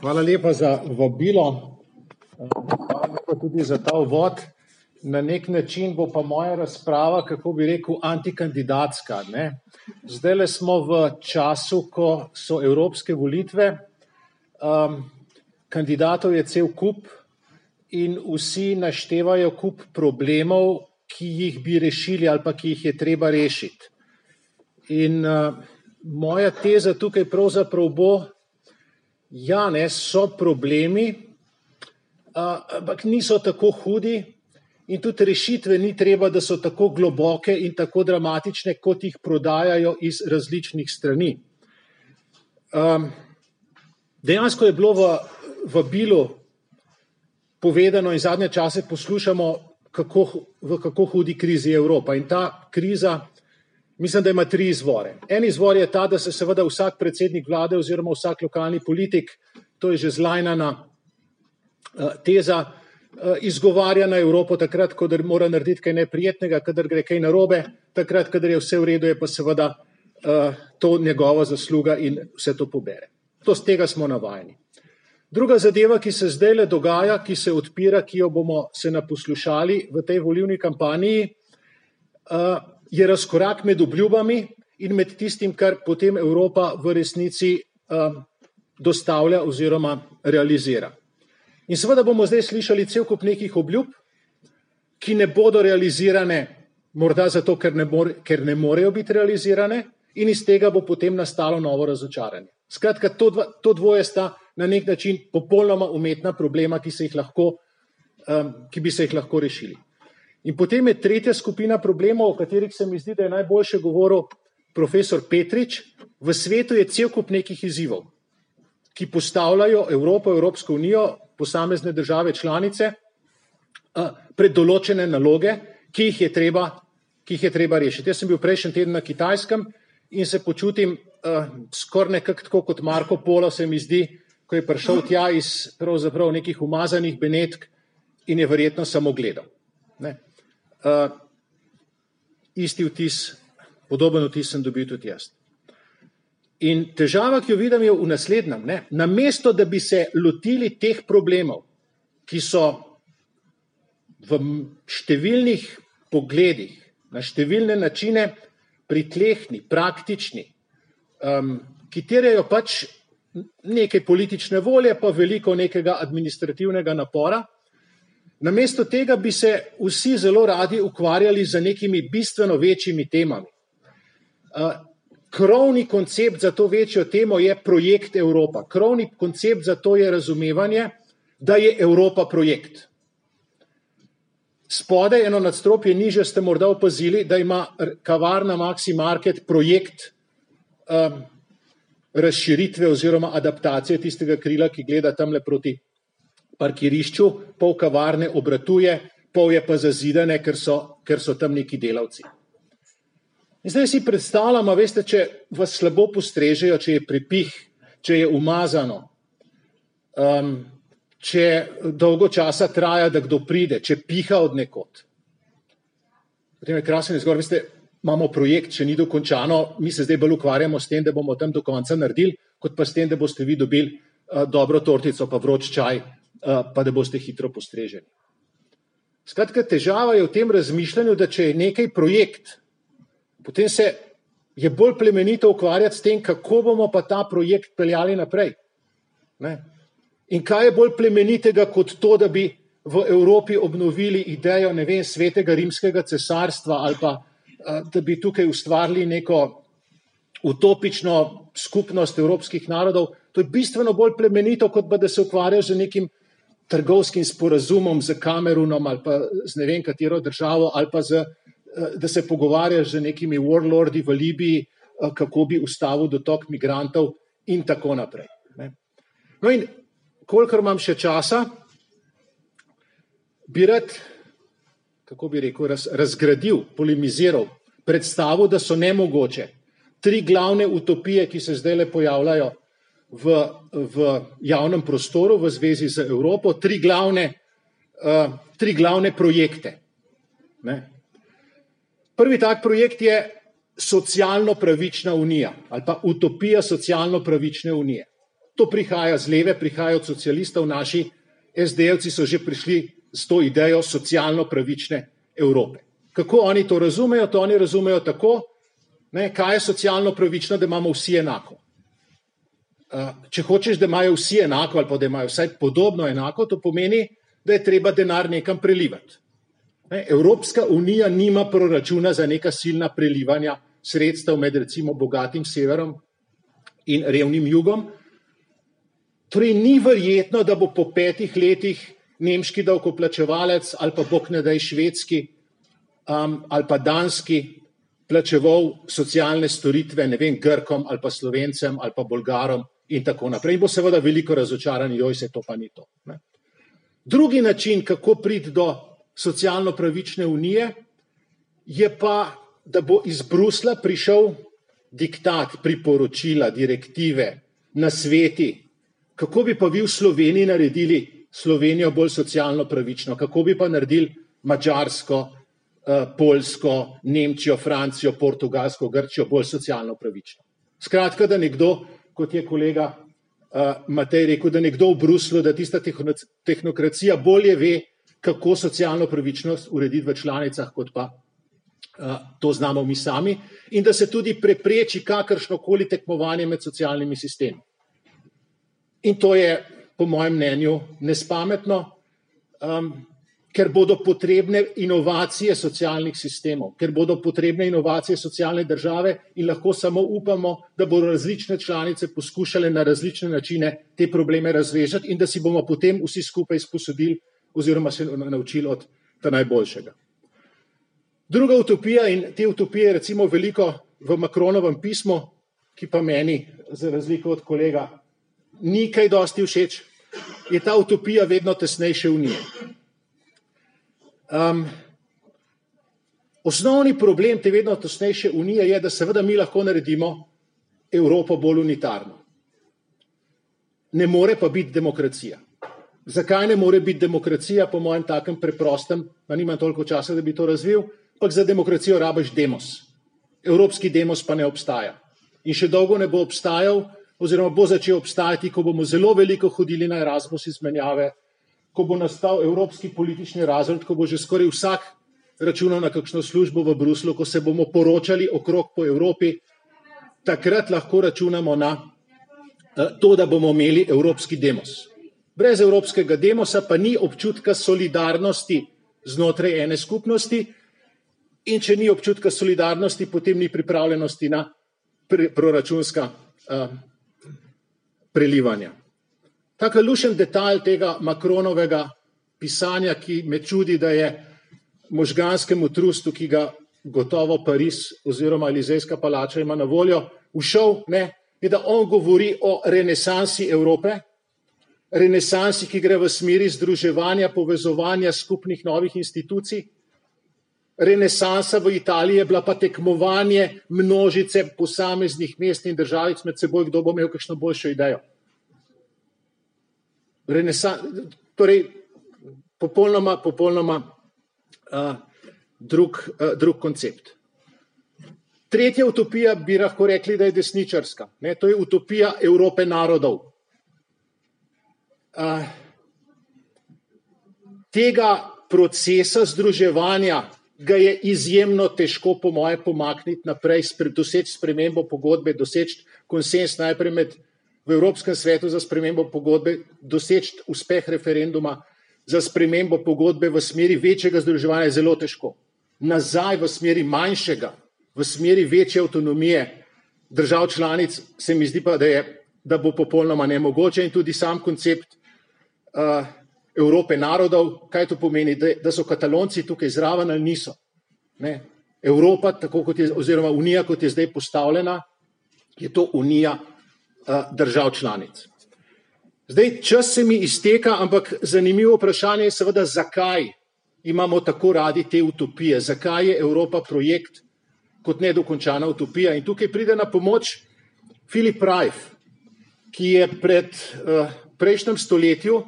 Hvala lepa za vabilo, hvala lepa tudi za ta uvod. Na nek način bo pa moja razprava, kako bi rekel, antikandidatska. Zdaj le smo v času, ko so evropske volitve, um, kandidatov je cel kup in vsi naštevajo kup problemov, ki jih bi rešili ali pa ki jih je treba rešiti. In uh, moja teza tukaj pravzaprav bo, ja, ne, so problemi, ampak niso tako hudi in tudi rešitve ni treba, da so tako globoke in tako dramatične, kot jih prodajajo iz različnih strani. Dejansko je bilo v, v Bilu povedano in zadnje čase poslušamo, kako, v kako hudi krizi je Evropa. In ta kriza, mislim, da ima tri izvore. En izvor je ta, da se seveda vsak predsednik vlade oziroma vsak lokalni politik, to je že zlajnana uh, teza, uh, izgovarja na Evropo takrat, ko mora narediti kaj neprijetnega, kadar gre kaj narobe, takrat, kadar je vse v redu, je pa seveda uh, to njegova zasluga in vse to pobere. To z tega smo navajeni. Druga zadeva, ki se zdaj le dogaja, ki se odpira, ki jo bomo se naposlušali v tej volivni kampanji, je razkorak med obljubami in med tistim, kar potem Evropa v resnici dostavlja oziroma realizira. In seveda bomo zdaj slišali cel kup nekih obljub, ki ne bodo realizirane, morda zato, ker ne, more, ker ne morejo biti realizirane, in iz tega bo potem nastalo novo razočaranje. Skratka, to, dva, to dvoje sta na nek način popolnoma umetna problema, ki, se lahko, um, ki bi se jih lahko rešili. In potem je tretja skupina problemov, o katerih se mi zdi, da je najboljše govoril profesor Petrič. V svetu je cel kup nekih izzivov, ki postavljajo Evropo, Evropsko unijo, posamezne države članice uh, pred določene naloge, ki jih je treba, ki jih je treba rešiti. Jaz sem bil prejšnji teden na Kitajskem in se počutim uh, skoraj nekako tako kot Marko Polo, se mi zdi, ko je prišel tja iz nekih umazanih benetk in je verjetno samo gledal. Ne. Uh, isti vtis, podoben vtis sem dobil tudi jaz. In težava, ki jo vidim, je v naslednjem. Ne. Namesto, da bi se lotili teh problemov, ki so v številnih pogledih, na številne načine pritlehni, praktični, um, ki terjajo pač nekaj politične volje, pa veliko nekega administrativnega napora. Namesto tega bi se vsi zelo radi ukvarjali z nekimi bistveno večjimi temami. Krovni koncept za to večjo temo je projekt Evropa. Krovni koncept za to je razumevanje, da je Evropa projekt. Spode eno nadstropje niže ste morda opazili, da ima kavarna Maxi Market projekt um, razširitve oziroma adaptacije tistega krila, ki gleda tam le proti parkirišču, pol kavarne obratuje, pol je pa zazidane, ker so, ker so tam neki delavci. In zdaj si predstavljamo, veste, če vas slabo postrežejo, če je pripih, če je umazano, um, če dolgo časa traja, da kdo pride, če piha od nekod. Potem je krasen izgor, veste, imamo projekt, če ni dokončano, mi se zdaj bolj ukvarjamo s tem, da bomo tam do konca naredili, kot pa s tem, da boste vi dobili uh, dobro tortico, pa vroč čaj, pa da boste hitro postreženi. Skratka, težava je v tem razmišljanju, da če je nekaj projekt, potem se je bolj plemenito ukvarjati s tem, kako bomo pa ta projekt peljali naprej. Ne? In kaj je bolj plemenitega kot to, da bi v Evropi obnovili idejo, vem, svetega rimskega cesarstva ali pa da bi tukaj ustvarili neko utopično skupnost evropskih narodov. To je bistveno bolj plemenito, kot pa da se ukvarjajo z nekim trgovskim sporazumom z Kamerunom ali pa z ne vem katero državo ali pa z, eh, da se pogovarjajo z nekimi warlordi v Libiji, eh, kako bi ustavil dotok migrantov in tako naprej. No in kolikor imam še časa, bi rad kako bi rekel, raz, razgradil, polemiziral, predstavil, da so nemogoče tri glavne utopije, ki se zdaj le pojavljajo v, v javnem prostoru v zvezi z Evropo, tri glavne, uh, tri glavne projekte. Ne? Prvi tak projekt je socialno pravična unija ali pa utopija socialno pravične unije. To prihaja z leve, prihaja od socialistov, naši SD-jevci so že prišli s to idejo socialno pravične Evrope. Kako oni to razumejo? To oni razumejo tako, ne, kaj je socialno pravično, da imamo vsi enako. Če hočeš, da imajo vsi enako ali pa da imajo vsaj podobno enako, to pomeni, da je treba denar nekam prelivati. Evropska unija nima proračuna za neka silna prelivanja sredstev med recimo bogatim severom in revnim jugom. Torej ni verjetno, da bo po petih letih nemški davkoplačevalec ali pa bog ne daj švedski um, ali pa danski plačeval socialne storitve, ne vem, Grkom ali pa Slovencem ali pa Bolgarom in tako naprej. In bo seveda veliko razočaran, joj se to pa ni to. Ne. Drugi način, kako priti do socialno pravične unije, je pa, da bo iz Brusla prišel diktat, priporočila, direktive, nasveti, kako bi pa vi v Sloveniji naredili Slovenijo bolj socialno pravično, kako bi pa naredili Mačarsko, eh, Poljsko, Nemčijo, Francijo, Portugalsko, Grčijo bolj socialno pravično. Skratka, da nekdo, kot je kolega uh, Matej rekel, da nekdo v Bruslu, da tista tehnokracija bolje ve, kako socialno pravičnost urediti v članicah, kot pa uh, to znamo mi sami, in da se tudi prepreči kakršno koli tekmovanje med socialnimi sistemi. In to je po mojem mnenju, nespametno, um, ker bodo potrebne inovacije socialnih sistemov, ker bodo potrebne inovacije socialne države in lahko samo upamo, da bodo različne članice poskušale na različne načine te probleme razrežati in da si bomo potem vsi skupaj sposodili oziroma se naučili od ta najboljšega. Druga utopija in te utopije je recimo veliko v Makronovem pismu, ki pa meni, za razliko od kolega, ni kaj dosti všeč, je ta utopija vedno tesnejše unije. Um, osnovni problem te vedno tesnejše unije je, da seveda mi lahko naredimo Evropo bolj unitarno. Ne more pa biti demokracija. Zakaj ne more biti demokracija, po mojem takem preprostem, pa nimam toliko časa, da bi to razvil, pa za demokracijo rabiš demos. Evropski demos pa ne obstaja. In še dolgo ne bo obstajal, oziroma bo začel obstajati, ko bomo zelo veliko hodili na Erasmus izmenjave, ko bo nastal evropski politični razred, ko bo že skoraj vsak računal na kakšno službo v Bruslu, ko se bomo poročali okrog po Evropi, takrat lahko računamo na eh, to, da bomo imeli evropski demos. Brez evropskega demosa pa ni občutka solidarnosti znotraj ene skupnosti in če ni občutka solidarnosti, potem ni pripravljenosti na proračunska uh, prelivanja. Tako lušen detalj tega Makronovega pisanja, ki me čudi, da je možganskemu trustu, ki ga gotovo Pariz oziroma Elizejska palača ima na voljo, všel, ne, je, da on govori o renesansi Evrope, renesansi, ki gre v smeri združevanja, povezovanja skupnih novih institucij. Renesansa v Italiji je bila pa tekmovanje množice posameznih mest in državic med seboj, kdo bo imel kakšno boljšo idejo. Renesan, torej, popolnoma, popolnoma uh, drug, uh, drug koncept. Tretja utopija bi lahko rekli, da je desničarska. Ne, to je utopija Evrope narodov. Uh, tega procesa združevanja ga je izjemno težko, po moje, pomakniti naprej, doseči spremembo pogodbe, doseči konsens najprej med v Evropskem svetu za spremembo pogodbe, doseči uspeh referenduma za spremembo pogodbe v smeri večjega združevanja je zelo težko. Nazaj v smeri manjšega, v smeri večje avtonomije držav članic se mi zdi pa, da, je, da bo popolnoma nemogoče in tudi sam koncept uh, Evrope narodov, kaj to pomeni, da, da so katalonci tukaj zraven ali niso. Ne? Evropa, tako kot je, oziroma Unija, kot je zdaj postavljena, je to Unija držav članic. Zdaj, čas se mi izteka, ampak zanimivo vprašanje je seveda, zakaj imamo tako radi te utopije, zakaj je Evropa projekt kot nedokončana utopija. In tukaj pride na pomoč Filip Rajf, ki je pred uh, prejšnjem stoletju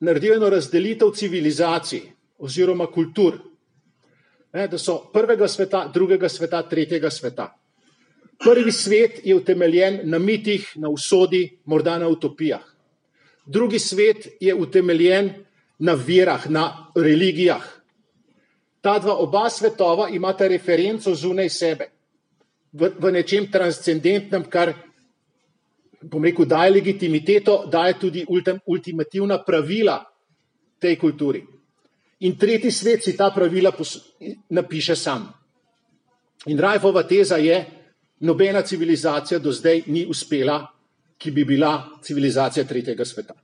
naredil eno razdelitev civilizacij oziroma kultur. Ne, da so prvega sveta, drugega sveta, tretjega sveta. Prvi svet je utemeljen na mitih, na usodi, morda na utopijah. Drugi svet je utemeljen na verah, na religijah. Ta dva oba svetova imata referenco zunaj sebe, v, v nečem transcendentnem, kar, rekel, daje legitimiteto, daje tudi ultim, ultimativna pravila tej kulturi. In tretji svet si ta pravila pos, napiše sam. In Rajfova teza je, nobena civilizacija do zdaj ni uspela, ki bi bila civilizacija tretjega sveta.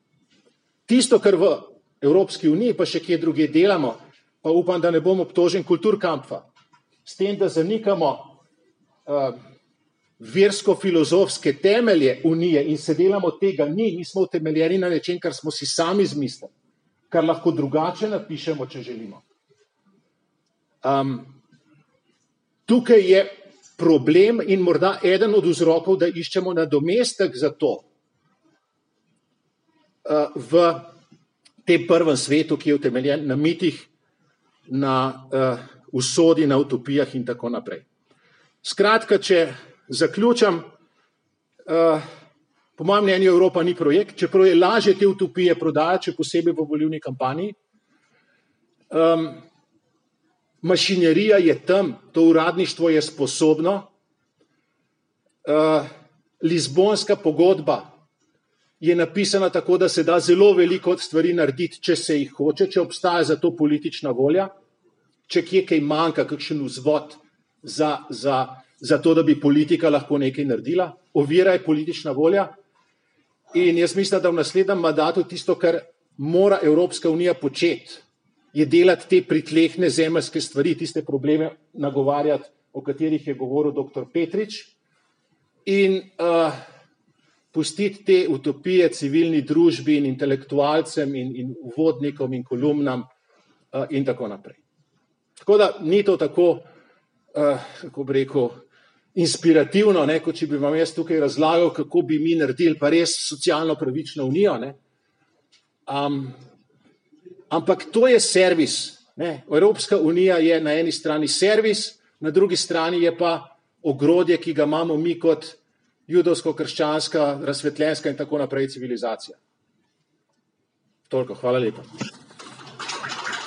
Tisto, kar v Evropski uniji, pa še kje druge delamo, pa upam, da ne bom obtožen kulturkampfa, s tem, da zanikamo uh, versko-filozofske temelje unije in se delamo tega ni, mi smo utemeljeni na nečem, kar smo si sami izmislili, kar lahko drugače napišemo, če želimo. Um, tukaj je problem in morda eden od vzrokov, da iščemo nadomestek za to uh, v tem prvem svetu, ki je utemeljen na mitih, na uh, usodi, na utopijah in tako naprej. Skratka, če zaključam, uh, po mojem mnenju Evropa ni projekt, čeprav je lažje te utopije prodajati, še posebej v volivni kampanji. Um, mašinerija je tam, to uradništvo je sposobno. Uh, Lizbonska pogodba je napisana tako, da se da zelo veliko stvari narediti, če se jih hoče, če obstaja za to politična volja, če kje kaj manjka, kakšen vzvod za, za, za to, da bi politika lahko nekaj naredila. Ovira je politična volja. In jaz mislim, da v naslednjem mandatu tisto, kar mora Evropska unija početi, je delati te pritlehne zemljske stvari, tiste probleme nagovarjati, o katerih je govoril dr. Petrič. In uh, pustiti te utopije civilni družbi in intelektualcem in, in uvodnikom in kolumnam uh, in tako naprej. Tako da ni to tako, uh, kako bi rekel, inspirativno, ne, kot če bi vam jaz tukaj razlagal, kako bi mi naredili pa res socialno pravično unijo. Um, ampak to je servis. Ne. Evropska unija je na eni strani servis, na drugi strani je pa ogrodje, ki ga imamo mi kot judovsko-krščanska, razsvetljenska in tako naprej civilizacija. Toliko, hvala lepa.